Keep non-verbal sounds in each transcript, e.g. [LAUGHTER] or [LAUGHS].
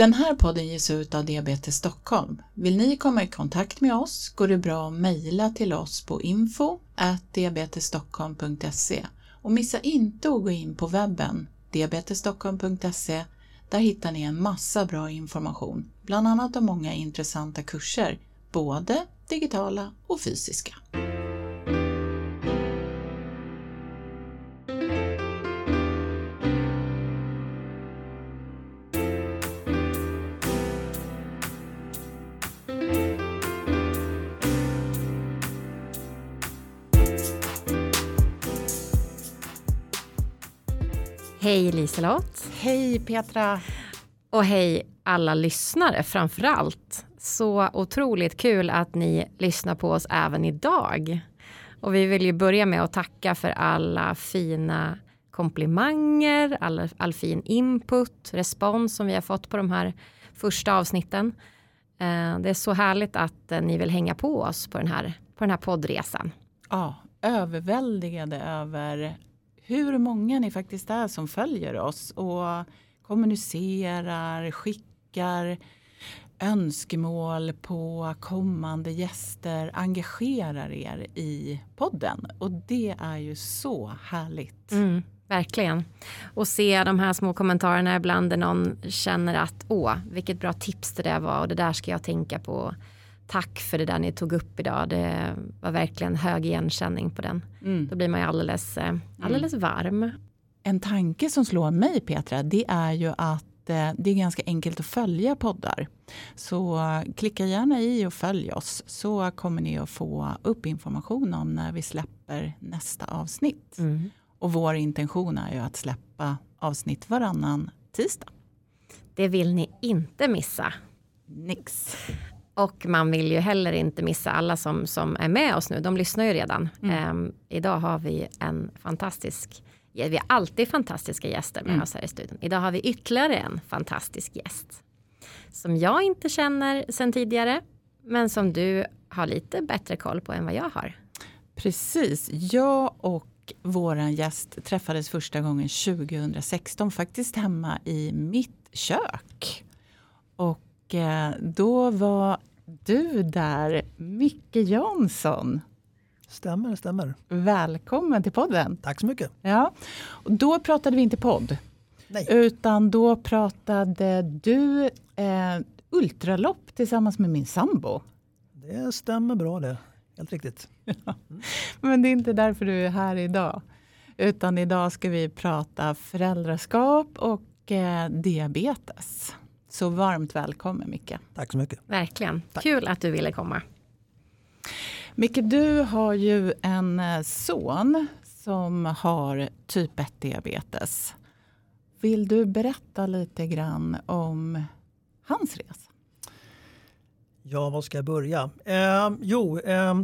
Den här podden ges ut av Diabetes Stockholm. Vill ni komma i kontakt med oss går det bra att mejla till oss på info diabetesstockholm.se och missa inte att gå in på webben diabetesstockholm.se. Där hittar ni en massa bra information, bland annat om många intressanta kurser, både digitala och fysiska. Hej Liselott. Hej Petra! Och hej alla lyssnare framför allt. Så otroligt kul att ni lyssnar på oss även idag. Och vi vill ju börja med att tacka för alla fina komplimanger, all, all fin input, respons som vi har fått på de här första avsnitten. Eh, det är så härligt att eh, ni vill hänga på oss på den här, på den här poddresan. Ja, överväldigade över hur många ni faktiskt är som följer oss och kommunicerar, skickar önskemål på kommande gäster, engagerar er i podden. Och det är ju så härligt. Mm, verkligen. Och se de här små kommentarerna ibland där någon känner att åh, vilket bra tips det där var och det där ska jag tänka på tack för det där ni tog upp idag. Det var verkligen hög igenkänning på den. Mm. Då blir man ju alldeles, eh, alldeles mm. varm. En tanke som slår mig Petra, det är ju att eh, det är ganska enkelt att följa poddar. Så klicka gärna i och följ oss så kommer ni att få upp information om när vi släpper nästa avsnitt. Mm. Och vår intention är ju att släppa avsnitt varannan tisdag. Det vill ni inte missa. Nix. Och man vill ju heller inte missa alla som, som är med oss nu. De lyssnar ju redan. Mm. Um, idag har vi en fantastisk, vi har alltid fantastiska gäster med mm. oss här i studion. Idag har vi ytterligare en fantastisk gäst. Som jag inte känner sedan tidigare. Men som du har lite bättre koll på än vad jag har. Precis, jag och våran gäst träffades första gången 2016 faktiskt hemma i mitt kök. Och eh, då var du där, Micke Jansson. Stämmer, stämmer. Välkommen till podden. Tack så mycket. Ja. Och då pratade vi inte podd. Nej. Utan då pratade du eh, ultralopp tillsammans med min sambo. Det stämmer bra det. Helt riktigt. [LAUGHS] Ja. Men det är inte därför du är här idag. Utan idag ska vi prata föräldraskap och eh, diabetes. Så varmt välkommen Micke. Tack så mycket. Verkligen. Tack. Kul att du ville komma. Micke, du har ju en eh, son som har typ 1 diabetes. Vill du berätta lite grann om hans resa? Ja, var ska jag börja? Eh, jo, eh,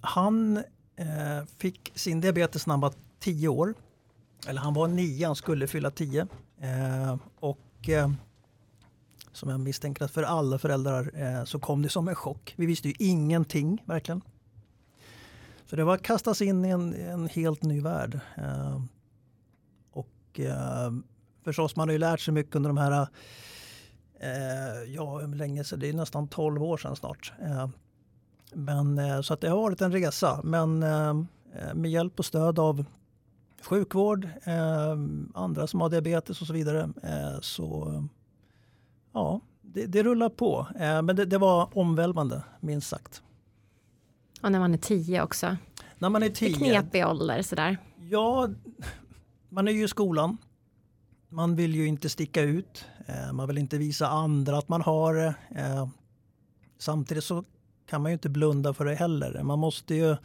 han eh, fick sin diabetes när han var 10 år. Eller han var 9, han skulle fylla 10. Eh, och eh, som jag misstänker att för alla föräldrar eh, så kom det som en chock. Vi visste ju ingenting verkligen. Så det var att kastas in i en, en helt ny värld. Eh, och eh, förstås, man har ju lärt sig mycket under de här, eh, ja hur länge sedan, det är nästan 12 år sedan snart. Eh, men eh, så att det har varit en resa, men eh, med hjälp och stöd av sjukvård, eh, andra som har diabetes och så vidare eh, så ja, det, det rullar på. Eh, men det, det, var omvälvande, minst sagt. Och när man är tio också. När man är tio. Knepig ålder sådär. Ja, man är ju i skolan. Man vill ju inte sticka ut. Eh, man vill inte visa andra att man har det. Eh, samtidigt så kan man ju inte blunda för det heller. Man måste ju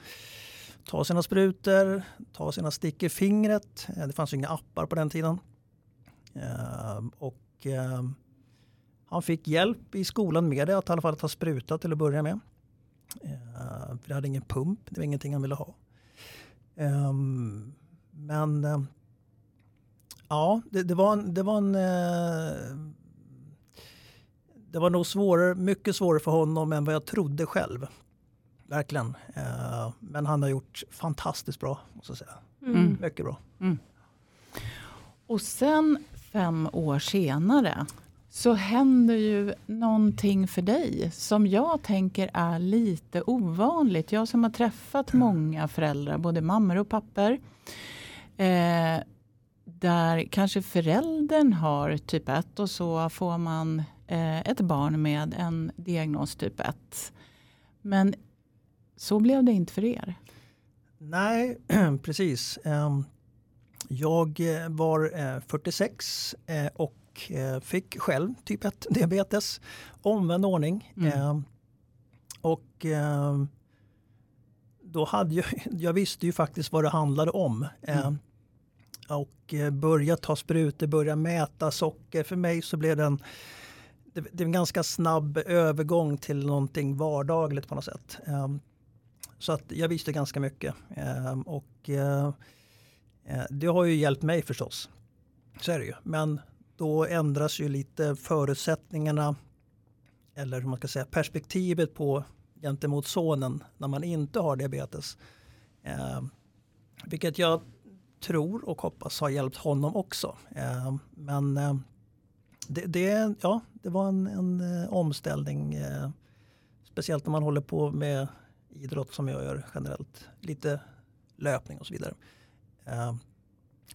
ta sina sprutor, ta sina stick i fingret. Det fanns ju inga appar på den tiden. Och han fick hjälp i skolan med det, att i alla fall ta spruta till att börja med. Uh, det hade ingen pump, det var ingenting han ville ha. Um, men uh, ja, det, det, var en, det var en uh, det var nog svårare, mycket svårare för honom än vad jag trodde själv. Verkligen. men han har gjort fantastiskt bra, måste jag säga. Mm. Mycket bra. Mm. Och sen fem år senare så händer ju någonting för dig som jag tänker är lite ovanligt. Jag som har träffat många föräldrar, både mammor och papper. Eh, där kanske föräldern har typ 1 och så får man eh, ett barn med en diagnos typ 1. Men så blev det inte för er. Nej, [CLEARS THROAT] precis. Ehm, jag eh, var eh, 46 eh, och och fick själv typ 1 [LAUGHS] diabetes. Omvänd ordning. Mm. Ehm, och ehm, då hade jag, [LAUGHS] jag visste ju faktiskt vad det handlade om. Mm. Och börja ta sprutor, börja mäta socker. För mig så blev det en, det, är en ganska snabb övergång till någonting vardagligt på något sätt. Så att jag visste ganska mycket. Och Eh, det har ju hjälpt mig förstås. Så är det ju. Men då ändras ju lite förutsättningarna eller hur man ska säga perspektivet på gentemot sonen när man inte har diabetes. Eh, vilket jag tror och hoppas har hjälpt honom också. Eh, men eh, det, det, ja, det var en, en eh, omställning. Eh, speciellt när man håller på med idrott som jag gör generellt. Lite löpning och så vidare. Eh,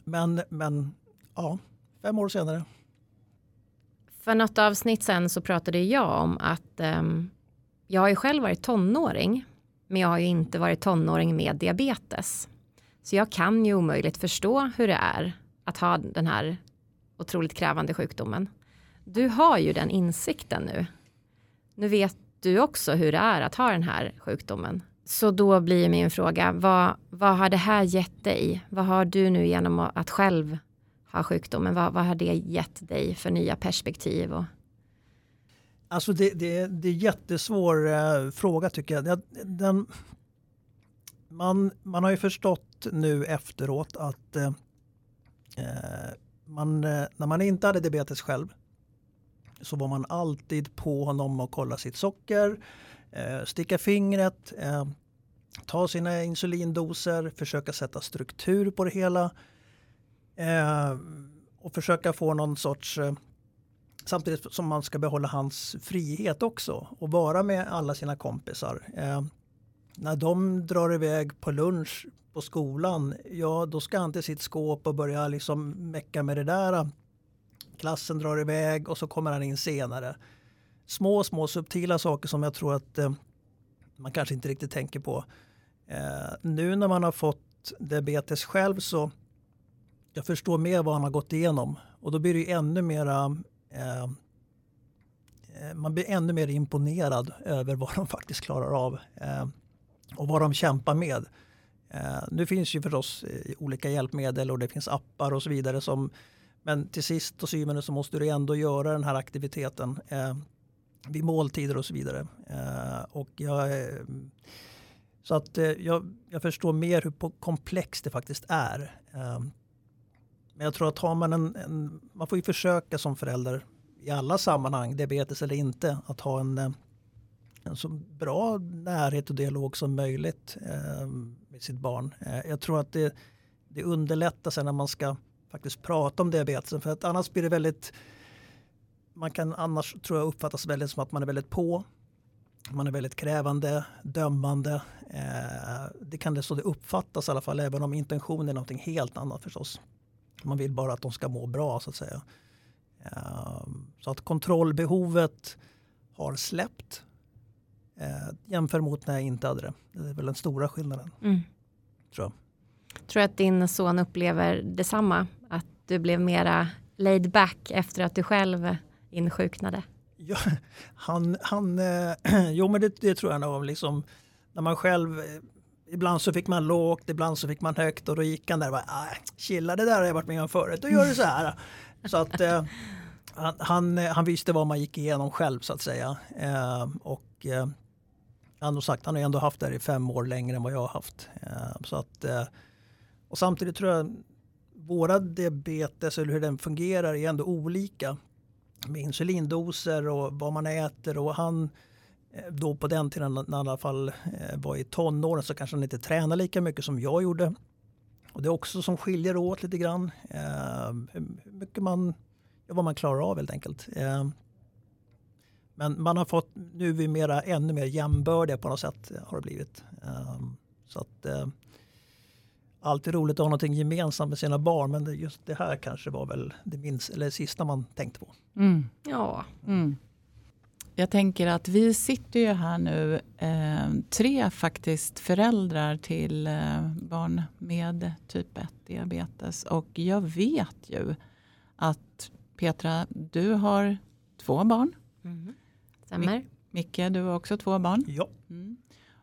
men, men ja, fem år senare. För något avsnitt sen så pratade jag om att um, jag har ju själv varit tonåring, men jag har ju inte varit tonåring med diabetes. Så jag kan ju omöjligt förstå hur det är att ha den här otroligt krävande sjukdomen. Du har ju den insikten nu. Nu vet du också hur det är att ha den här sjukdomen. Så då blir min fråga, vad, vad har det här gett dig? Vad har du nu genom att själv har sjukdomen, vad, vad har det gett dig för nya perspektiv? Och... Alltså det, det, det är en jättesvår eh, fråga tycker jag. Den, man, man har ju förstått nu efteråt att eh, eh man, eh, när man inte hade diabetes själv så var man alltid på honom och kolla sitt socker Eh, sticka fingret, eh, ta sina insulindoser, försöka sätta struktur på det hela. Eh, och försöka få någon sorts eh, Samtidigt som man ska behålla hans frihet också och vara med alla sina kompisar. Eh, när de drar iväg på lunch på skolan, ja då ska han till sitt skåp och börja liksom mecka med det där. Klassen drar iväg och så kommer han in senare små, små subtila saker som jag tror att eh, man kanske inte riktigt tänker på. Eh, nu när man har fått diabetes själv så jag förstår mer vad han har gått igenom och då blir det ännu mera eh, eh, man blir ännu mer imponerad över vad de [LAUGHS] faktiskt klarar av eh, och vad de kämpar med. Eh, nu finns ju förstås eh, olika hjälpmedel och det finns appar och så vidare som men till sist och syvende så måste du ändå göra den här aktiviteten eh, vid måltider och så vidare. Eh, och jag, så att eh, jag, jag, förstår mer hur komplext det faktiskt är. Men jag tror att har man en, en, man får ju försöka som förälder i alla sammanhang, diabetes eller inte, att ha en, eh, en så bra närhet och dialog som möjligt eh, med sitt barn. Eh, jag tror att det, det underlättar sen när man ska faktiskt prata om diabetesen för att annars blir det väldigt man kan annars tror jag uppfattas väldigt som att man är väldigt på. Man är väldigt krävande, dömande. Eh, det kan det så det uppfattas i alla fall, även om intentionen är någonting helt annat förstås. Man vill bara att de ska må bra så att säga. Eh, så att kontrollbehovet har släppt eh, jämfört mot när jag inte hade det. Det är väl den stora skillnaden. Mm. Tror jag. Tror att din son upplever detsamma? Att du blev mera laid back efter att du själv insjuknade? Ja, [LAUGHS] han, han, eh, [CLEARS THROAT] jo men det, det tror jag nog. Liksom, när man själv, eh, ibland så fick man lågt, ibland så fick man högt och då gick han där och bara, ah, chilla det där har jag varit med om förut, då gör du så här. [LAUGHS] så att eh, han, han, han, visste vad man gick igenom själv så att säga. Eh, och eh, han har sagt, han har ändå haft det här i fem år längre än vad jag har haft. Eh, så att, eh, och samtidigt tror jag våra diabetes eller hur den fungerar är ändå olika med insulindoser och vad man äter och han då på den tiden när han i alla fall eh, var i tonåren så kanske han inte tränade lika mycket som jag gjorde. Och det är också som skiljer åt lite grann. Eh, hur mycket man vad man klarar av helt enkelt. Eh, men man har fått, nu är vi mera, ännu mer jämbördiga på något sätt har det blivit. Eh, så att eh, alltid roligt att ha någonting gemensamt med sina barn men just det här kanske var väl det, minst, eller det sista man tänkte på. Mm. Ja. Mm. Jag tänker att vi sitter ju här nu, eh, tre faktiskt föräldrar till eh, barn med typ 1 diabetes. Och jag vet ju att Petra, du har två barn. Mm. Stämmer. Micke, du har också två barn. Ja. Mm.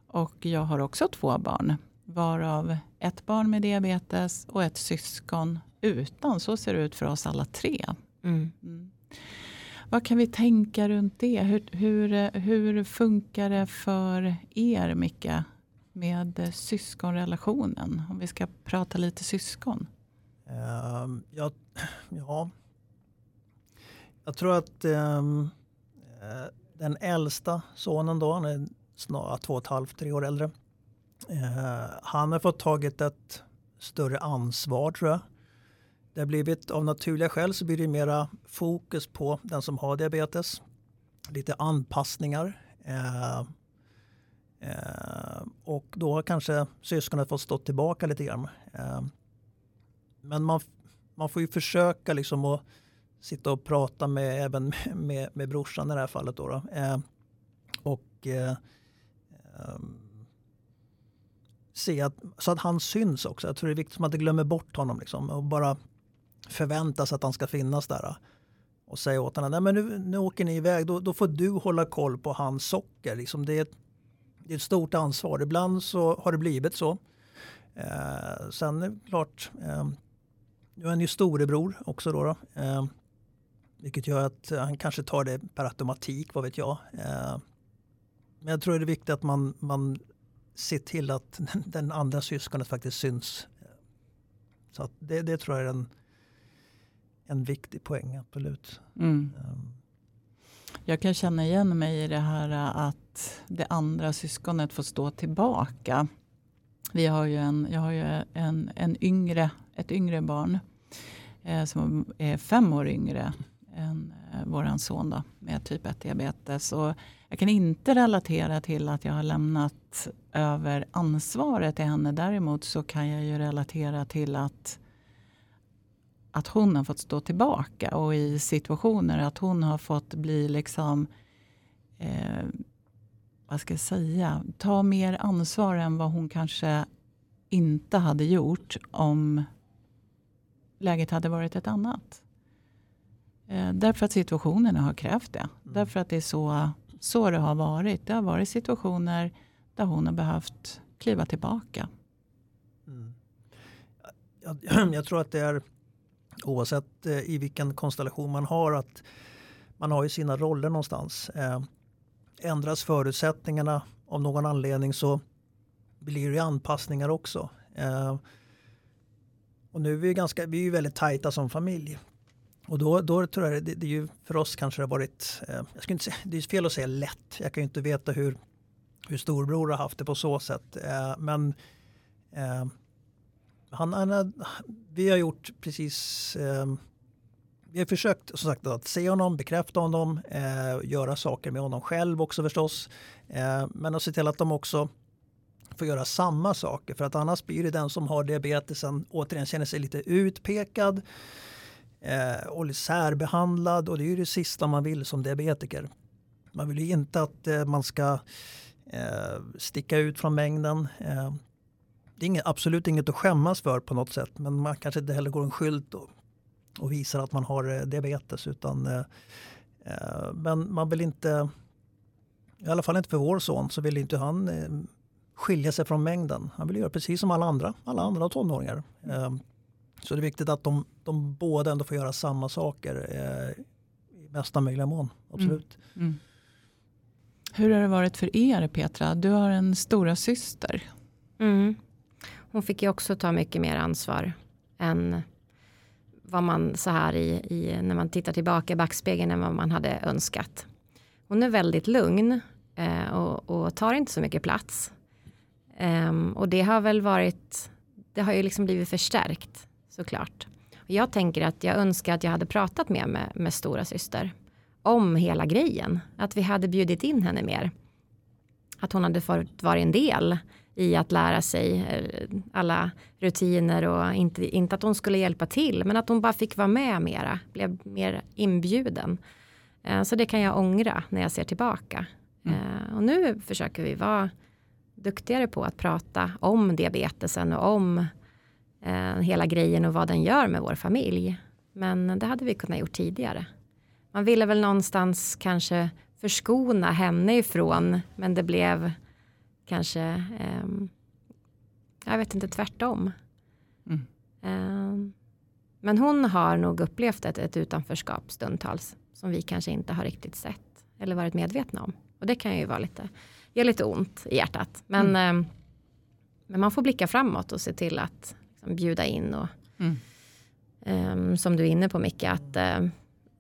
Och jag har också två barn. Varav ett barn med diabetes och ett syskon utan. Så ser det ut för oss alla tre. Mm. Vad kan vi tänka runt det? Hur, hur, hur funkar det för er Micke med syskonrelationen? Om vi ska prata lite syskon. Uh, ja, [CLEARS THROAT] ja, jag tror att um, den äldsta sonen då, han är snarare två och ett halvt, tre år äldre. Uh, han har fått tagit ett större ansvar tror jag. Det har blivit av naturliga skäl så blir det mera fokus på den som har diabetes. Lite anpassningar. Eh, eh, och då har kanske syskonet fått stå tillbaka lite grann. Eh, men man, man får ju försöka liksom att sitta och prata med även [LAUGHS] med, med brorsan i det här fallet. Då, då. Eh, och eh, eh, se att, så att han syns också. Jag tror det är viktigt att man inte glömmer bort honom. Liksom, och bara förväntas att han ska finnas där och säga åt honom, nej men nu, nu åker ni iväg, då, då får du hålla koll på hans socker. Liksom det, är ett, det är ett stort ansvar. Ibland så har det blivit så. Eh, sen är det klart, eh, nu är han ju storebror också då. då. Eh, vilket gör att han kanske tar det per automatik, vad vet jag. Eh, men jag tror det är viktigt att man, man ser till att [LAUGHS] den andra syskonet faktiskt syns. Så att det, det tror jag är den en viktig poäng, absolut. Mm. Um. Jag kan känna igen mig i det här att det andra syskonet får stå tillbaka. Vi har ju en, jag har ju en, en yngre, ett yngre barn eh, som är fem år yngre än eh, vår son då, med typ 1 diabetes. Och jag kan inte relatera till att jag har lämnat över ansvaret till henne. Däremot så kan jag ju relatera till att att hon har fått stå tillbaka och i situationer att hon har fått bli liksom eh, vad ska jag säga, ta mer ansvar än vad hon kanske inte hade gjort om läget hade varit ett annat. Eh, därför att situationerna har krävt det. Mm. Därför att det är så, så det har varit. Det har varit situationer där hon har behövt kliva tillbaka. Mm. Jag, jag, tror att det är oavsett eh, i vilken konstellation man har att man har ju sina roller någonstans. Eh, ändras förutsättningarna av någon anledning så blir det anpassningar också. Eh, och nu är vi, ganska, vi är väldigt tajta som familj. Och då, då tror jag det, det är ju för oss kanske det har varit, eh, jag ska inte säga, det är fel att säga lätt. Jag kan ju inte veta hur, hur storbror har haft det på så sätt. Eh, men eh, han, han, vi har gjort precis eh, vi har försökt som sagt, att se honom, bekräfta honom, eh, göra saker med honom själv också förstås. Eh, men att se till att de också får göra samma saker. För att annars blir det den som har diabetesen återigen känner sig lite utpekad eh, och särbehandlad. Och det är ju det sista man vill som diabetiker. Man vill ju inte att eh, man ska eh, sticka ut från mängden. Eh, det är inget, absolut inget att skämmas för på något sätt. Men man kanske inte heller går en skylt och, och visar att man har eh, diabetes. Utan, eh, eh, men man vill inte, i alla fall inte för vår son, så vill inte han eh, skilja sig från mängden. Han vill göra precis som alla andra, alla andra tonåringar. Eh, så det är viktigt att de, de båda ändå får göra samma saker eh, i mesta möjliga mån. Absolut. Mm. Mm. Hur har det varit för er Petra? Du har en stora syster. Mm. Hon fick ju också ta mycket mer ansvar än vad man så här i, i när man tittar tillbaka i backspegeln än vad man hade önskat. Hon är väldigt lugn eh, och, och, tar inte så mycket plats. Um, och det har väl varit, det har ju liksom blivit förstärkt såklart. Jag tänker att jag önskar att jag hade pratat mer med, med stora syster om hela grejen. Att vi hade bjudit in henne mer. Att hon hade fått vara en del i att lära sig eh, alla rutiner och inte, inte att hon skulle hjälpa till men att hon bara fick vara med mera, blev mer inbjuden. Eh, så det kan jag ångra när jag ser tillbaka. Mm. Eh, och nu försöker vi vara duktigare på att prata om diabetesen och om hela grejen och vad den gör med vår familj. Men det hade vi kunnat gjort tidigare. Man ville väl någonstans kanske förskona henne ifrån men det blev kanske, eh, jag vet inte, tvärtom. Mm. Eh, men hon har nog upplevt ett, ett utanförskap stundtals som vi kanske inte har riktigt sett eller varit medvetna om. Och det kan ju vara lite, ge lite ont i hjärtat. Men, mm. eh, men man får blicka framåt och se till att liksom, bjuda in och mm. Som du är inne på Micke, att eh,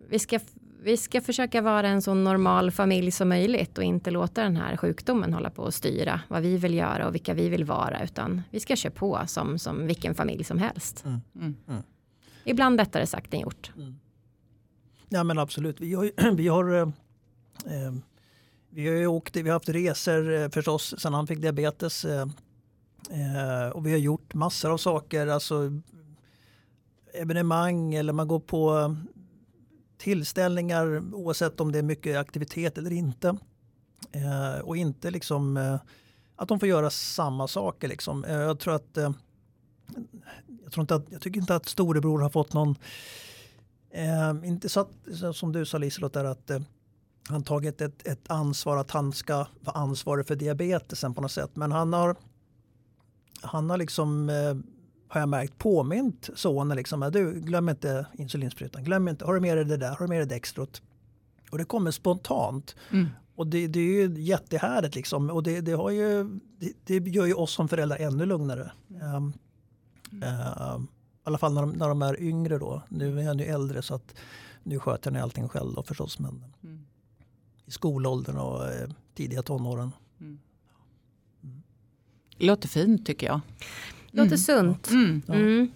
vi ska vi ska försöka vara en så normal familj som möjligt och inte låta den här sjukdomen hålla på att styra vad vi vill göra och vilka vi vill vara utan vi ska köra på som, som vilken familj som helst. Mm. Mm. mm. Ibland lättare sagt än gjort. Mm. Ja men absolut. Vi har, [CLEARS THROAT] vi har, eh, eh, vi har åkt, vi har haft resor eh, förstås sen han fick diabetes. Eh, eh, och vi har gjort massor av saker, alltså evenemang eller man går på tillställningar oavsett om det är mycket aktivitet eller inte. Eh, och inte liksom eh, att de får göra samma saker. Liksom. Eh, jag, tror att, eh, jag, tror inte att, jag tycker inte att storebror har fått någon, eh, inte så att, som du sa Liselott, där att eh, han tagit ett, ett ansvar att han ska vara ansvarig för diabetesen på något sätt. Men han har, han har liksom eh, har jag märkt påmint sonen liksom, du glöm inte insulinsprutan, glöm inte, har du med dig det där, har du med dig Dextrot? Och det kommer spontant. Mm. Och det, det, är ju jättehärligt liksom. Och det, det, har ju, det, det, gör ju oss som föräldrar ännu lugnare. Um, uh, I alla fall när de, när de är yngre då. Nu är han ju äldre så att nu sköter han allting själv då förstås. Men mm. i skolåldern och eh, tidiga tonåren. Mm. Mm. Låter fint tycker jag. Låter mm. sunt. Mm. Mm.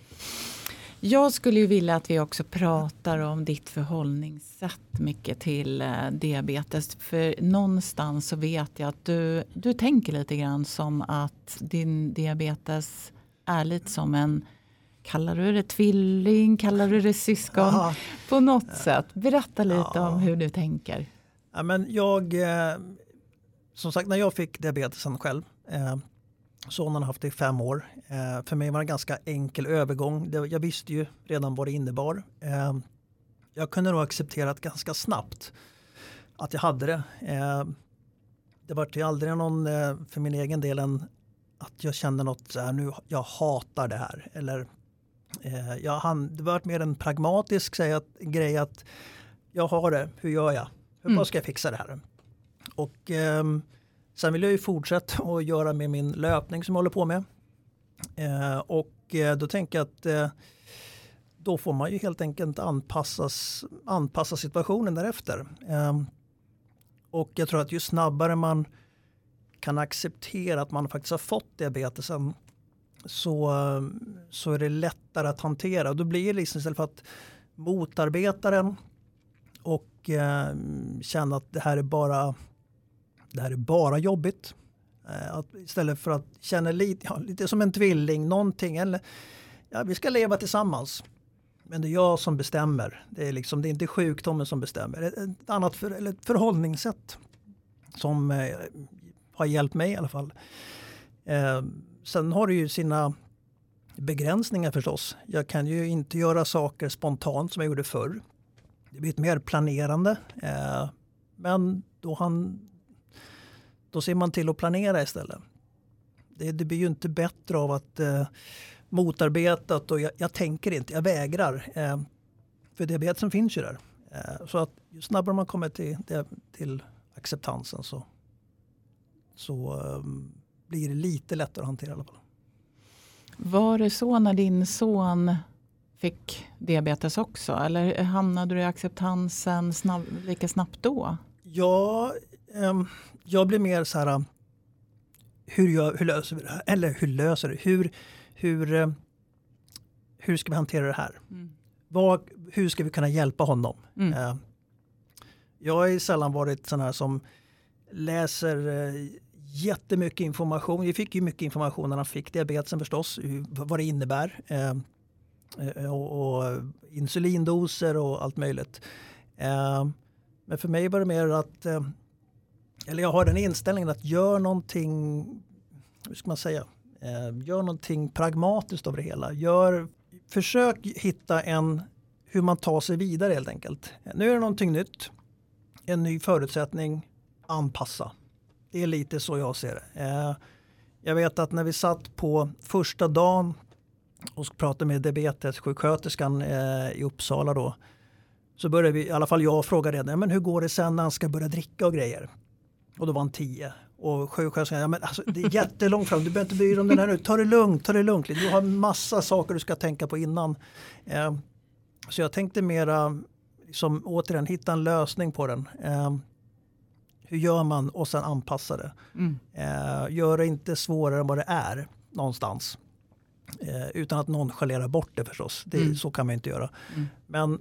Jag skulle ju vilja att vi också pratar om ditt förhållningssätt mycket till eh, diabetes. För någonstans så vet jag att du, du tänker lite grann som att din diabetes är lite som en Kallar du det tvilling? Kallar du det syskon? Aha. På något ja. sätt. Berätta lite ja. om hur du tänker. Ja, men jag, eh, som sagt när jag fick diabetesen själv eh, Sonen har haft det i fem år. Eh, för mig var det en ganska enkel övergång. Det, jag visste ju redan vad det innebar. Eh, jag kunde nog accepterat ganska snabbt att jag hade det. Eh, det var ju aldrig någon, eh, för min egen del, en, att jag kände något så här, nu jag hatar det här. Eller, eh, jag hann, det var mer en pragmatisk säg, att, grej att jag har det, hur gör jag? Hur mm. ska jag fixa det här? Och ehm, Sen vill jag ju fortsätta att göra med min löpning som jag håller på med. Eh, och eh, då tänker jag att eh, då får man ju helt enkelt anpassas, anpassa situationen därefter. Eh, och jag tror att ju snabbare man kan acceptera att man faktiskt har fått diabetesen så, så är det lättare att hantera. Och Då blir det liksom istället för att motarbeta den och eh, känna att det här är bara det här är bara jobbigt. Eh, att istället för att känna lite, ja, lite som en tvilling, någonting. Eller, ja, vi ska leva tillsammans. Men det är jag som bestämmer. Det är, liksom, det är inte sjukdomen som bestämmer. Ett annat för, eller ett förhållningssätt som eh, har hjälpt mig i alla fall. Eh, sen har det ju sina begränsningar förstås. Jag kan ju inte göra saker spontant som jag gjorde förr. Det blir ett mer planerande. Eh, men då han då ser man till att planera istället. Det, det blir ju inte bättre av att eh, motarbetat och jag, jag, tänker inte, jag vägrar. Eh, för diabetesen finns ju där. Eh, så att ju snabbare man kommer till, till acceptansen så, så eh, blir det lite lättare att hantera i alla fall. Var det så när din son fick diabetes också? Eller hamnade du i acceptansen snabb, lika snabbt då? Ja, jag blir mer så här, hur, gör, hur löser vi det här? Eller hur löser det? Hur, hur, eh, hur ska vi hantera det här? Mm. vad, hur ska vi kunna hjälpa honom? Mm. Eh, jag har sällan varit sån här som läser eh, jättemycket information. Vi fick ju mycket information när han fick diabetesen förstås, vad det innebär. Eh, eh, och, och insulindoser och allt möjligt. Men för mig var det mer att, eh, eller jag har den inställningen att gör någonting, hur ska man säga, eh, gör någonting pragmatiskt av det hela. Gör, försök hitta en, hur man tar sig vidare helt enkelt. Nu är det någonting nytt, en ny förutsättning, anpassa. Det är lite så jag ser det. Eh, jag vet att när vi satt på första dagen och pratade med diabetessjuksköterskan eh, i Uppsala då. Så började vi, i alla fall jag fråga redan, men hur går det sen när han ska börja dricka och grejer? Och då var han tio. Och sjuksköterskan, ja, men alltså, det är jättelångt fram, du behöver inte bry dig om den här nu. Ta det lugnt, ta det lugnt. Du har massa saker du ska tänka på innan. Eh, så jag tänkte mera, liksom, återigen, hitta en lösning på den. Eh, hur gör man och sen anpassa det. Mm. Eh, gör det inte svårare än vad det är någonstans. Eh, utan att nonchalera bort det förstås. Det, Mm. Så kan man inte göra. Mm. Men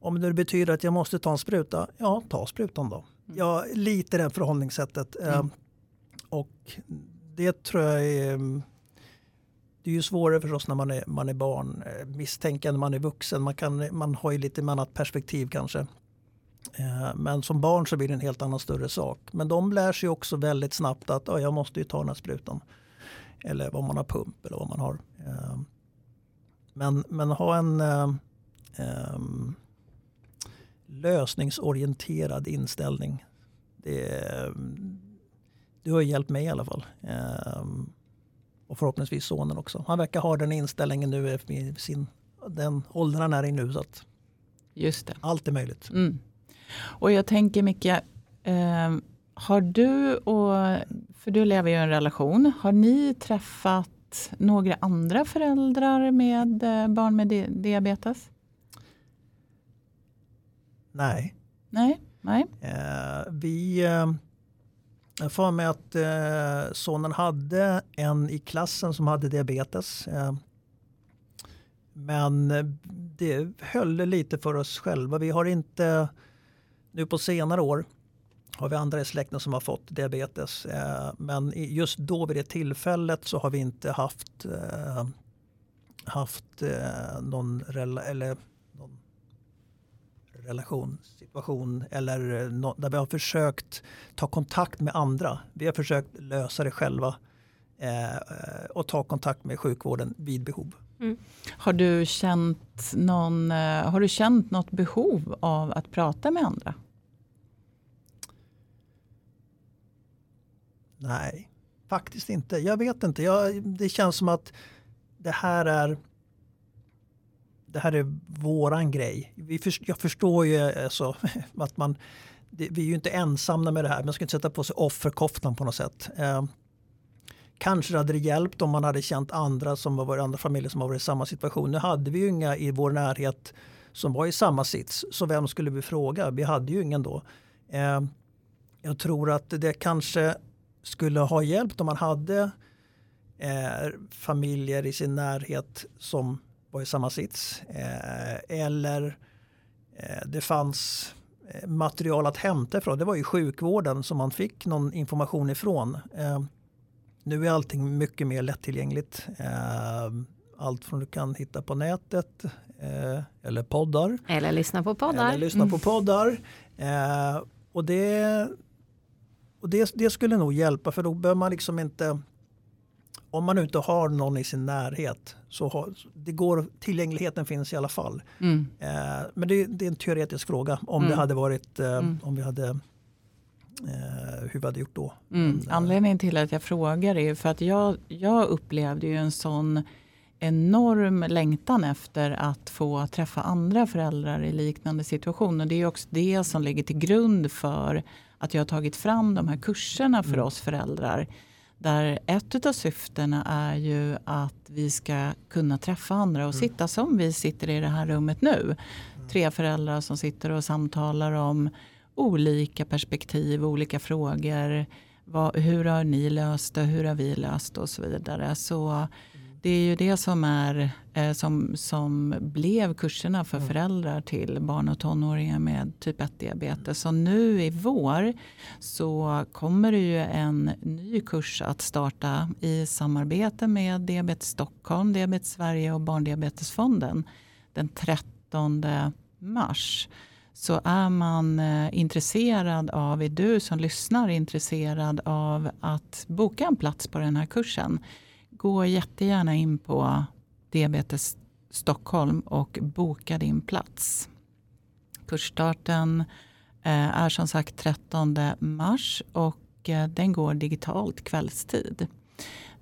om det betyder att jag måste ta en spruta, ja ta sprutan då. Mm. Jag lite det förhållningssättet. Mm. och det tror jag är det är ju svårare förstås när man är, man är barn. Eh, Misstänka när man är vuxen. Man, kan, man har ju lite annat perspektiv kanske. Eh, Men som barn så blir det en helt annan större sak. Men de lär sig också väldigt snabbt att "Ja, jag måste ju ta den här sprutan. Eller vad man har pump eller vad man har. Eh, Men, men ha en lösningsorienterad inställning. Det, det har hjälpt mig i alla fall. Em, Och förhoppningsvis sonen också. Han verkar ha den inställningen nu i sin, den åldern han är i nu. Så att Just det. allt är möjligt. Mm. Och jag tänker Micke, eh, har du och, för du lever ju i en relation, har ni träffat några andra föräldrar med eh, barn med di- diabetes? Nej. Nej, nej. Eh, vi, eh, jag får med att eh, sonen hade en i klassen som hade diabetes. Eh, men eh, det höll lite för oss själva. Vi har inte, nu på senare år, har vi andra i släkten som har fått diabetes. Eh, men just då vid det tillfället så har vi inte haft, eh, haft någon, eller relation, situation eller eh, där vi har försökt ta kontakt med andra. Vi har försökt lösa det själva eh, och ta kontakt med sjukvården vid behov. Har du känt någon, eh, har du känt något behov av att prata med andra? Nej, faktiskt inte. Jag vet inte. Jag, det känns som att det här är det här är våran grej. Vi för, jag förstår ju eh, alltså, [LAUGHS] att man, det, vi är ju inte ensamma med det här. Man ska inte sätta på sig offerkoftan på något sätt. Eh, kanske hade det hjälpt om man hade känt andra som var andra familjer som har varit i samma situation. Nu hade vi ju inga i vår närhet som var i samma sits. Så vem skulle vi fråga? Vi hade ju ingen då. Eh, jag tror att det kanske skulle ha hjälpt om man hade eh, familjer i sin närhet som var i samma sits. Eh, eller eh, det fanns eh, material att hämta ifrån. Det var ju sjukvården som man fick någon information ifrån. Nu är allting mycket mer lättillgängligt. Allt från du kan hitta på nätet eller poddar. Eller lyssna på poddar. Eller lyssna på poddar. Eh, och det, och det, det skulle nog hjälpa för då behöver man liksom inte om man inte har någon i sin närhet så har, det går, tillgängligheten finns i alla fall. Mm. Eh, men det, det är en teoretisk fråga om Mm. det hade varit eh, Mm. om vi hade eh, hur vi hade gjort då. Mm. Eh, Anledningen till att jag frågar är för att jag, jag upplevde ju en sån enorm längtan efter att få träffa andra föräldrar i liknande situationer. Det är också det som ligger till grund för att jag har tagit fram de här kurserna för Mm. oss föräldrar. Där ett av syftena är ju att vi ska kunna träffa andra och Mm. sitta som vi sitter i det här rummet nu. Tre föräldrar som sitter och samtalar om olika perspektiv, olika frågor. Vad, hur har ni löst det? Hur har vi löst det? Och så vidare. Så det är ju det som, är, eh, som, som blev kurserna för Mm. föräldrar till barn och tonåringar med typ 1-diabetes. Så nu i vår så kommer det ju en ny kurs att starta i samarbete med Diabetes Stockholm, Diabetes Sverige och Barndiabetesfonden den 13 mars. Så är man eh, intresserad av, är du som lyssnar intresserad av att boka en plats på den här kursen gå jättegärna in på Diabetes Stockholm och boka din plats. Kursstarten eh, är som sagt 13 mars och eh, den går digitalt kvällstid.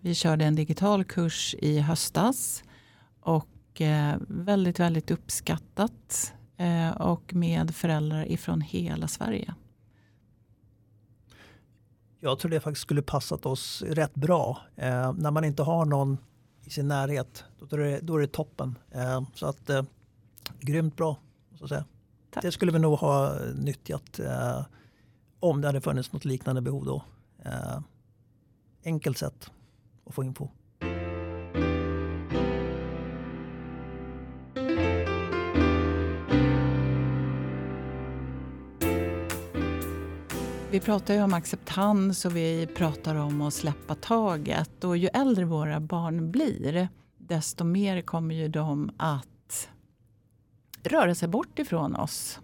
Vi körde en digital kurs i höstas och eh, väldigt, väldigt uppskattat och med föräldrar ifrån hela Sverige. Jag tror det faktiskt skulle passat oss rätt bra. Eh, när man inte har någon i sin närhet, då är det, då är det toppen. Eh, så att eh, grymt bra. Så att säga. Tack. Det skulle vi nog ha nyttjat eh, om det hade funnits något liknande behov då. Eh, enkelt sätt att få info. Vi pratar ju om acceptans och vi pratar om att släppa taget. Och ju äldre våra barn blir, desto mer kommer ju de att röra sig bort ifrån oss.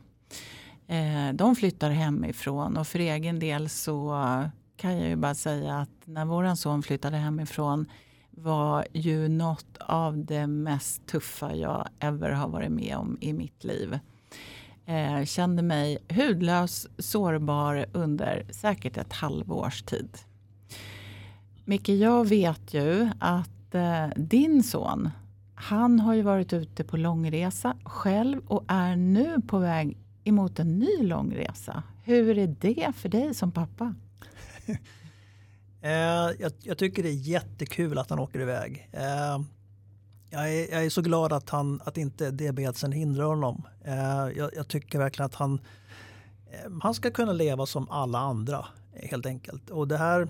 Eh, de flyttar hemifrån och för egen del så kan jag ju bara säga att när våran son flyttade hemifrån var ju något av det mest tuffa jag ever har varit med om i mitt liv. Eh, kände mig hudlös, sårbar under säkert ett halvårs tid. Micke, jag vet ju att eh, din son, han har ju varit ute på långresa själv och är nu på väg emot en ny långresa. Hur är det för dig som pappa? [LAUGHS] Eh, jag, jag tycker det är jättekul att han åker iväg. Eh, jag, är, jag är så glad att, han, att inte diabetesen hindrar honom. Eh, jag, jag tycker verkligen att han, eh, han ska kunna leva som alla andra helt enkelt. Och det här,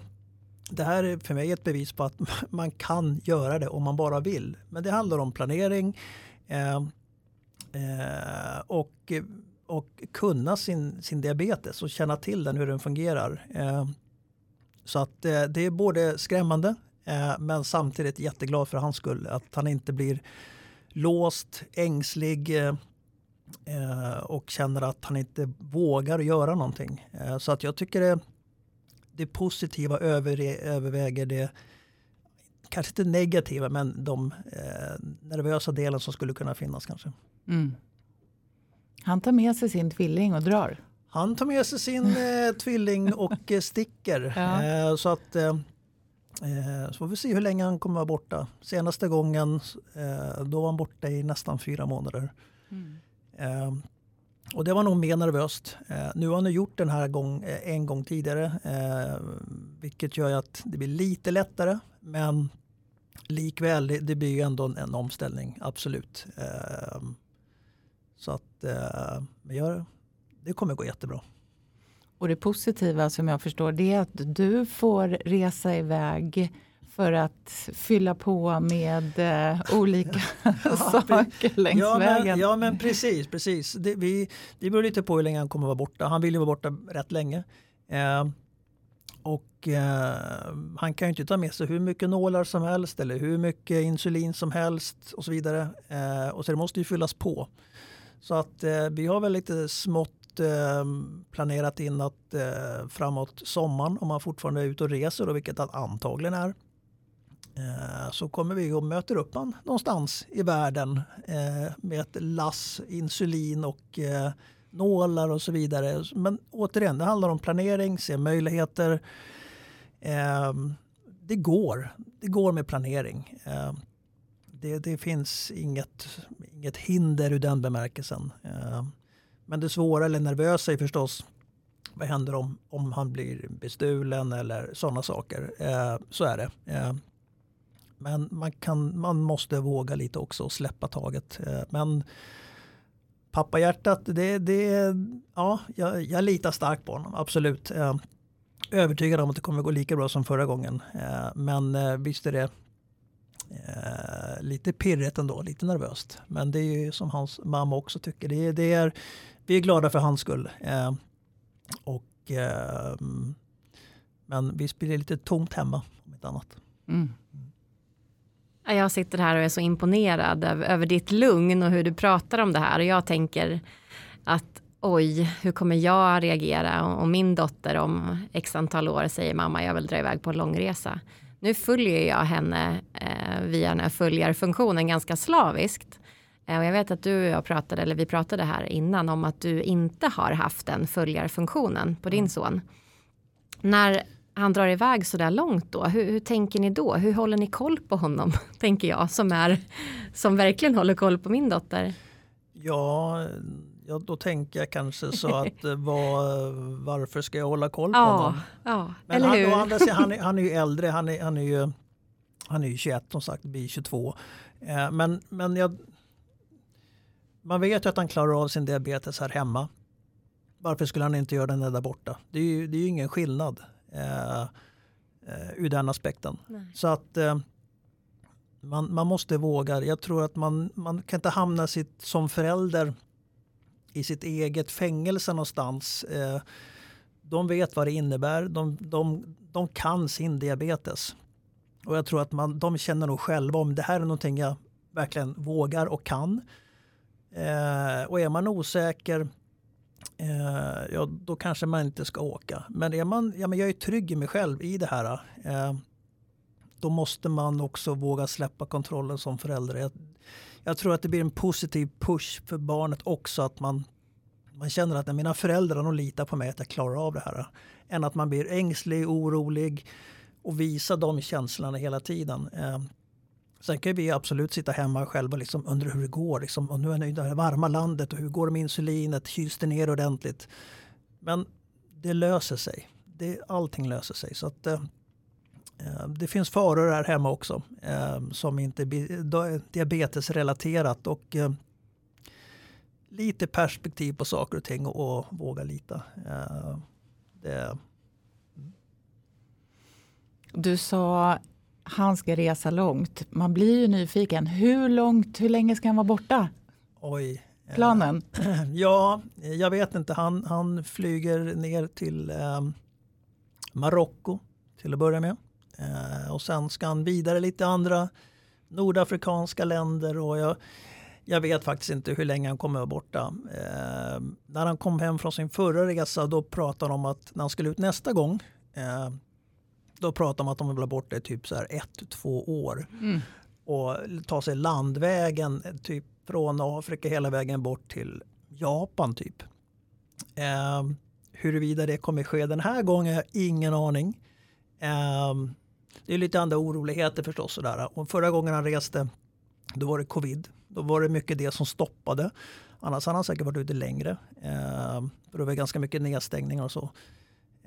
det här är för mig ett bevis på att [LAUGHS] man kan göra det om man bara vill. Men det handlar om planering eh, eh och, och kunna sin, sin diabetes och känna till den hur den fungerar. Eh, så att eh, det är både skrämmande men samtidigt jätteglad för hans skull. Att han inte blir låst, ängslig eh, eh, och känner att han inte vågar göra någonting. Eh, så att jag tycker det, det positiva över, överväger det kanske inte negativa men de eh, nervösa delen som skulle kunna finnas kanske. Mm. Han tar med sig sin tvilling och drar. Han tar med sig sin eh, tvilling och eh, sticker. [LAUGHS] Ja. Eh, så att eh, så får vi se hur länge han kommer vara borta. Senaste gången eh, då var han borta i nästan fyra månader. Eh, och det var nog mer nervöst. Eh, nu har han ju gjort den här gång, eh, en gång tidigare. Eh, vilket gör att det blir lite lättare. Men likväl, det, det blir ju ändå en, en omställning. Absolut. Så att eh, jag, det kommer gå jättebra. Och det positiva som jag förstår det är att du får resa iväg för att fylla på med eh, olika [LAUGHS] saker längs ja, vägen. Men, ja men precis, precis. Det, vi, det beror lite på hur länge han kommer vara borta. Han vill ju vara borta rätt länge. Eh, och eh, han kan ju inte ta med sig hur mycket nålar som helst eller hur mycket insulin som helst och så vidare. Eh, och så det måste ju fyllas på. Så att eh, vi har väl lite smått eh, planerat in att eh, framåt sommaren om man fortfarande är ute och reser och vilket han antagligen är eh, så kommer vi och möter upp han någonstans i världen eh, med ett lass insulin och eh, nålar och så vidare. Men återigen, det handlar om planering, se möjligheter. Eh, det går. Det går med planering. Det, det finns inget, inget hinder ur den bemärkelsen. Men det svåra eller nervösa är förstås vad händer om, om han blir bestulen eller sådana saker. Eh, så är det. Eh, men man, kan, man måste våga lite också och släppa taget. Eh, men pappahjärtat, det, det, ja, jag, jag litar starkt på honom, absolut. Eh, övertygad om att det kommer gå lika bra som förra gången. Eh, men eh, visst är det Eh, lite pirrigt ändå, lite nervöst. Men det är ju som hans mamma också tycker. Det, det är, vi är glada för hans skull. Eh, och, eh, men blir det lite tomt hemma om inte annat. Mm. Jag sitter här och är så imponerad över, över ditt lugn och hur du pratar om det här och jag tänker att oj, hur kommer jag reagera om min dotter om x antal år säger mamma, jag vill dra iväg på en långresa. Nu följer jag henne eh, via den här följarfunktionen ganska slaviskt. Eh, och jag vet att du och jag pratade, eller vi pratade här innan om att du inte har haft den följarfunktionen på din mm. son. När han drar iväg så där långt då, hur, hur, tänker ni då? Hur håller ni koll på honom? [LAUGHS] Tänker jag som är, som verkligen håller koll på min dotter. Ja, ja då tänker jag kanske så att eh, var, varför ska jag hålla koll på ja, honom? Ja, Men eller han, hur? Andra, han, är, [LAUGHS] han är ju äldre, han är, han är ju han är ju 21 som sagt, blir 22. Eh, men, men jag, man vet ju att han klarar av sin diabetes här hemma. Varför skulle han inte göra den där borta? Det är ju, det är ju ingen skillnad eh, eh, ur den aspekten. Nej. Så att eh, man, man måste våga. Jag tror att man, man kan inte hamna sitt, som förälder i sitt eget fängelse någonstans. Eh, de vet vad det innebär. De, de, de kan sin diabetes. Och jag tror att man, de känner nog själva om det här är någonting jag verkligen vågar och kan. Eh, och är man osäker, eh, ja, då kanske man inte ska åka. Men är man, ja, men jag är trygg i mig själv i det här. Eh, då måste man också våga släppa kontrollen som förälder. Jag, jag, tror att det blir en positiv push för barnet också att man, man känner att mina föräldrar de litar på mig att jag klarar av det här. Än att man blir ängslig, orolig och visa de känslorna hela tiden. Eh, Sen kan vi absolut sitta hemma själva och liksom undra hur det går. Liksom, och nu är det det varma landet och hur går det med insulinet? Kyls det ner ordentligt? Men det löser sig. Det, allting löser sig. Så att, eh, eh det finns faror här hemma också eh, som inte är diabetesrelaterat. Och, eh, lite perspektiv på saker och ting och, och våga lita. Eh, det, du sa han ska resa långt. Man blir ju nyfiken. Hur långt, hur länge ska han vara borta? Oj. Planen? Eh, [CLEARS THROAT] ja, jag vet inte. Han, han flyger ner till eh, Marocko till att börja med. Eh, och sen ska han vidare lite andra nordafrikanska länder. Och jag, jag vet faktiskt inte hur länge han kommer vara borta. Eh, när han kom hem från sin förra resa då pratade han om att när han skulle ut nästa gång eh, då pratar man att de vill ha bort det typ så här ett, två år. Mm. Och ta sig landvägen typ från Afrika hela vägen bort till Japan typ. Eh, huruvida det kommer ske den här gången har jag ingen aning. Eh, det är lite andra oroligheter förstås. Sådär. Och förra gången han reste då var det covid. Då var det mycket det som stoppade. Annars hade han säkert varit ute längre. Eh, för det var ganska mycket nedstängningar och så.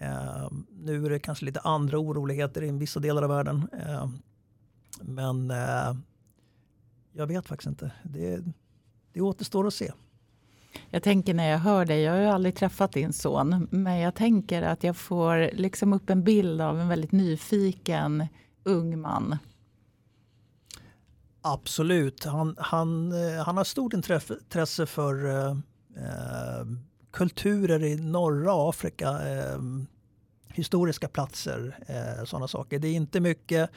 Eh, nu är det kanske lite andra oroligheter i vissa delar av världen. Eh, men eh, jag vet faktiskt inte. Det, det återstår att se. Jag tänker när jag hör dig, jag har ju aldrig träffat din son, men jag tänker att jag får liksom upp en bild av en väldigt nyfiken ung man. Absolut. Han, han, eh, han har stort intresse för eh, eh kulturer i norra Afrika, eh, historiska platser, eh, sådana saker. Det är inte mycket,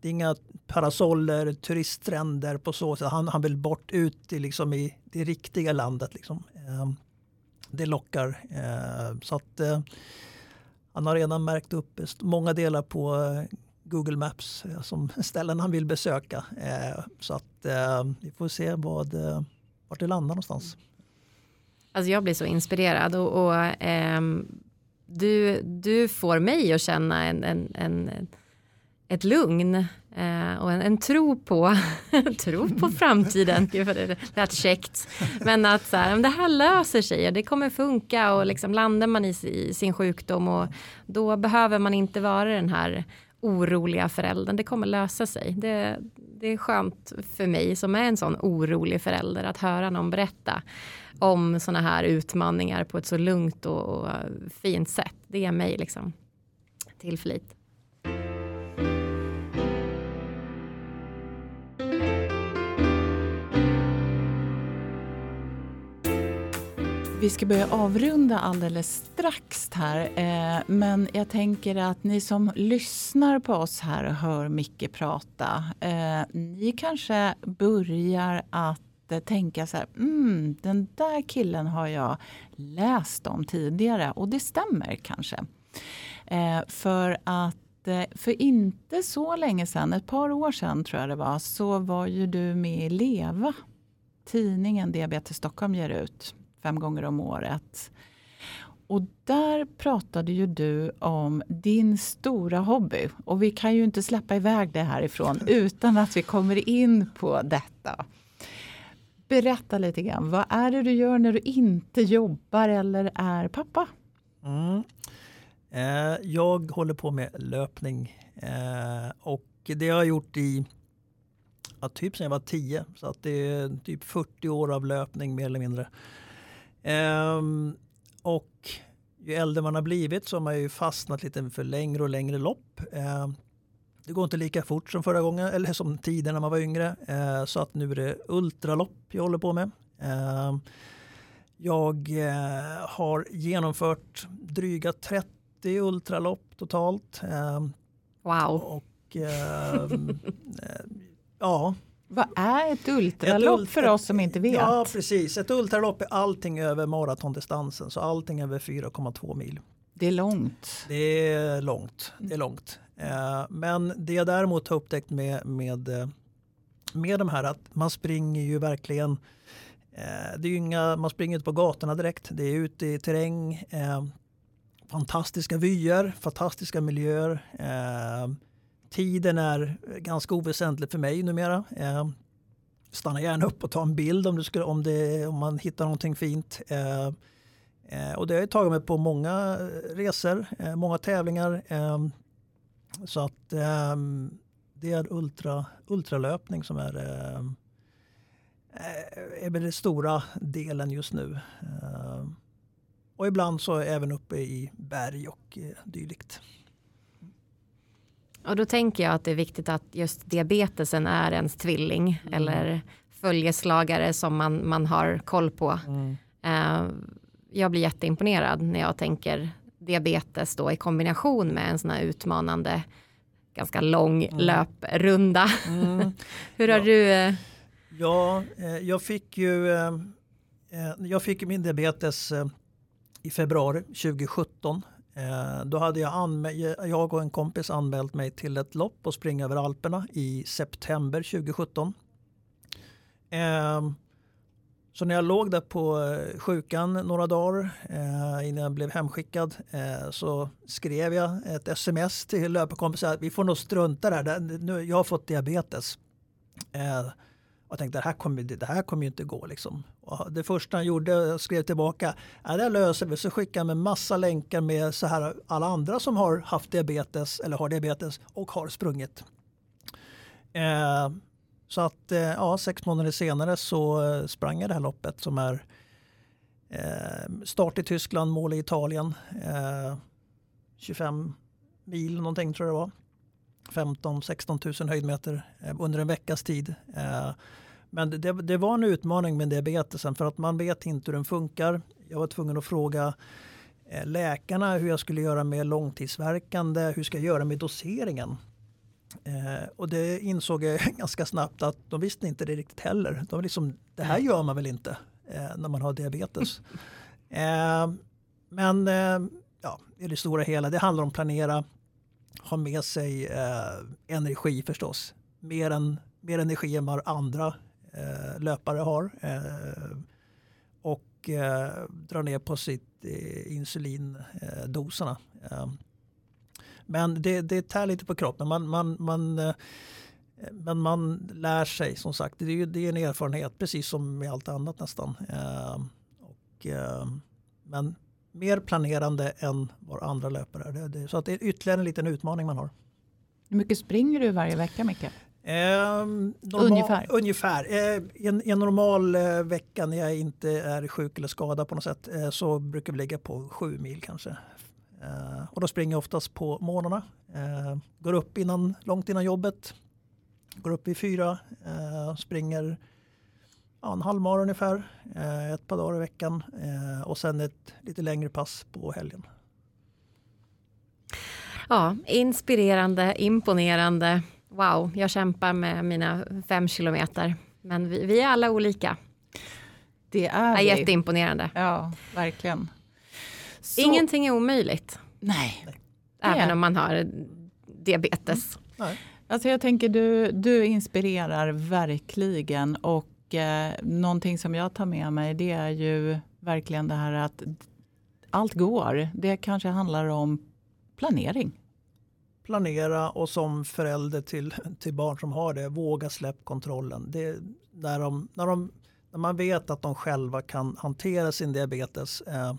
det är inga parasoller, turiststränder på så sätt. Han, han vill bort ut i, liksom i det riktiga landet. Liksom. Eh, det lockar. Eh, så att eh, han har redan märkt upp många delar på eh, Google Maps eh, som [LAUGHS] ställen han vill besöka. Eh, så att vi får se vad, vart det landar någonstans. Alltså jag blir så inspirerad och, och ehm, du, du får mig att känna en, en, en ett lugn eh, och en, en, tro på, [LAUGHS] tro på framtiden. det lät käckt. Men att så här, det här löser sig och det kommer funka och liksom landar man i, i, sin sjukdom och då behöver man inte vara den här oroliga föräldern. Det kommer lösa sig. Det, det är skönt för mig som är en sån orolig förälder att höra någon berätta om sådana här utmaningar på ett så lugnt och, och fint sätt. Det är mig liksom tillförlit. Vi ska börja avrunda alldeles strax här. Eh, men jag tänker att ni som lyssnar på oss här och hör Micke prata. Eh, ni kanske börjar att eh, tänka så här. Mm, den där killen har jag läst om tidigare och det stämmer kanske. Eh, för att eh, för inte så länge sedan, ett par år sedan tror jag det var, så var ju du med i LEVA. Tidningen Diabetes Stockholm ger ut fem gånger om året. Och där pratade ju du om din stora hobby. Och vi kan ju inte släppa iväg det härifrån [LAUGHS] utan att vi kommer in på detta. Berätta lite grann, vad är det du gör när du inte jobbar eller är pappa? Mm. Eh, jag håller på med löpning eh, och det har jag gjort i ja, typ sedan jag var 10. Så att det är typ 40 år av löpning mer eller mindre. Ehm, och ju äldre man har blivit så har man ju fastnat lite för längre och längre lopp. Ehm, det går inte lika fort som förra gången, eller som tiden när man var yngre. Ehm, så att nu är det ultralopp jag håller på med. Ehm, jag eh, har genomfört dryga 30 ultralopp totalt. Ehm, wow. Och ehm, [LAUGHS] eh, ja, vad är ett ultralopp ett för oss som inte vet? Ja precis, ett ultralopp är allting över maratondistansen så allting över 4,2 mil. Det är långt. Det är långt. Det är långt. Eh, men det jag däremot har upptäckt med, med, eh, med de här att man springer ju verkligen eh, det är inga, man springer inte på gatorna direkt. Det är ute i terräng. fantastiska vyer, fantastiska miljöer. Tiden är ganska oväsentlig för mig numera. Eh, stanna gärna upp och ta en bild om, du skulle, om, det, om man hittar någonting fint. Eh, eh och det har jag tagit mig på många resor, eh, många tävlingar. Eh, så att ehm, det är ultra, ultralöpning som är, är den stora delen just nu. och ibland så även uppe i berg och dylikt. Och då tänker jag att det är viktigt att just diabetesen är ens tvilling mm. eller följeslagare som man, man har koll på. Mm. Uh, jag blir jätteimponerad när jag tänker diabetes då i kombination med en sån här utmanande ganska lång mm. löprunda. Mm. [LAUGHS] Hur har ja. du? Uh... Ja, eh, jag fick ju jag fick min diabetes i februari 2017 Eh, Eh, då hade jag, jag och en kompis anmält mig till ett lopp och springa över Alperna i september 2017. Eh, så när jag låg där på eh, sjukan några dagar eh, innan jag blev hemskickad eh, så skrev jag ett sms till löparkompisar att vi får nog strunta där, nu, jag har fått diabetes. Eh, jag tänkte det här kommer, det här kommer ju inte gå. Liksom. Och det första han gjorde, jag skrev tillbaka, ja, det löser vi. Så skickade han med massa länkar med så här, alla andra som har haft diabetes eller har diabetes och har sprungit. Eh, så att eh, ja, sex månader senare så eh, sprang jag det här loppet som är eh, start i Tyskland, mål i Italien. Eh, 25 mil någonting tror jag det var. 15-16 000 höjdmeter eh, under en veckas tid. Eh, men det, det, var en utmaning med diabetesen för att man vet inte hur den funkar. Jag var tvungen att fråga eh, läkarna hur jag skulle göra med långtidsverkande, hur ska jag göra med doseringen? Eh, och det insåg jag [LAUGHS] ganska snabbt att de visste inte det riktigt heller. De liksom, det här gör man väl inte eh, när man har diabetes. [LAUGHS] eh, men eh, ja, i det stora hela, det handlar om planera, ha med sig eh, energi förstås. Mer, än, mer energi än vad andra eh, löpare har. Eh, och eh, dra ner på sitt eh, insulindoserna. Eh, men det, det tär lite på kroppen. Man, man, man, eh, men man lär sig som sagt. Det är, det är en erfarenhet precis som med allt annat nästan. Eh, och, eh, men mer planerande än vad andra löpare är. Det, det, så att det är ytterligare en liten utmaning man har. Hur mycket springer du varje vecka Micke? Eh, normal, ungefär? Ungefär. Eh, en, en normal eh, vecka när jag inte är sjuk eller skadad på något sätt eh, så brukar vi ligga på sju mil kanske. Eh, och då springer jag oftast på morgnarna. Eh, går upp innan, långt innan jobbet. Går upp vid fyra. springer ja, en halvmara ungefär, ett par dagar i veckan och sen ett lite längre pass på helgen. Ja, inspirerande, imponerande. Wow, jag kämpar med mina fem kilometer. Men vi, vi är alla olika. Det är Ja, vi. jätteimponerande. Ja, verkligen. Så, Ingenting är omöjligt, Nej. även är- om man har diabetes. Nej. Alltså jag tänker du, du inspirerar verkligen och eh, någonting som jag tar med mig det är ju verkligen det här att allt går. Det kanske handlar om planering. Planera och som förälder till, till barn som har det, våga släpp kontrollen. Det, när, de, när, de, när man vet att de själva kan hantera sin diabetes, eh,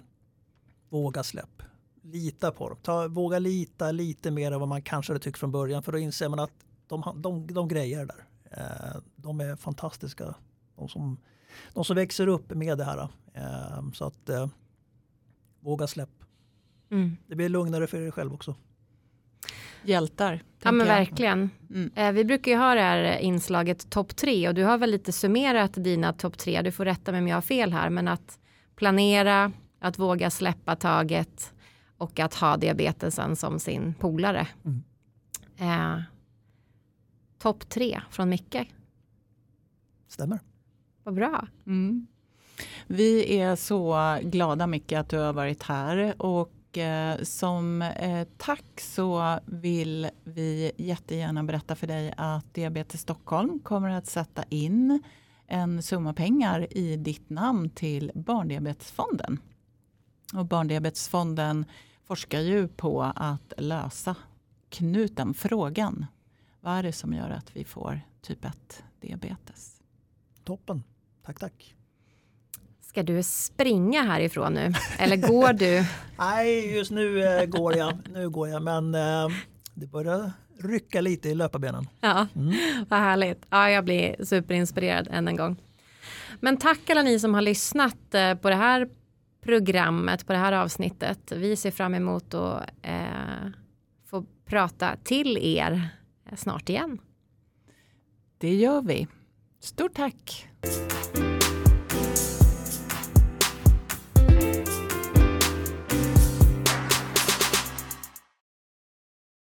våga släpp. Lita på dem. Ta, våga lita lite mer än vad man kanske hade tyckt från början för då inser man att de, de, de grejer där. Eh, de är fantastiska. De som, de som växer upp med det här. Eh, så att eh, våga släpp. Mm. Det blir lugnare för er själv också. Hjältar. Ja men jag. verkligen. Mm. Eh, vi brukar ju ha det här inslaget topp tre och du har väl lite summerat dina topp tre. Du får rätta mig om jag har fel här men att planera, att våga släppa taget och att ha diabetesen som sin polare. Mm. Eh, topp tre från Micke. Stämmer. Vad bra. Mm. Vi är så glada Micke att du har varit här och och som eh, tack så vill vi jättegärna berätta för dig att Diabetes Stockholm kommer att sätta in en summa pengar i ditt namn till Barndiabetesfonden. Och Barndiabetesfonden forskar ju på att lösa knuten, frågan. Vad är det som gör att vi får typ 1 diabetes? Toppen. Tack, tack. Ska du springa härifrån nu? Eller går du? [LAUGHS] Nej, just nu eh, går jag. Nu går jag, men eh, det börjar rycka lite i löparbenen. Ja, Mm. [LAUGHS] vad härligt. Ja, jag blir superinspirerad än en gång. Men tack alla ni som har lyssnat eh, på det här programmet, på det här avsnittet. Vi ser fram emot att eh, få prata till er snart igen. Det gör vi. Stort tack!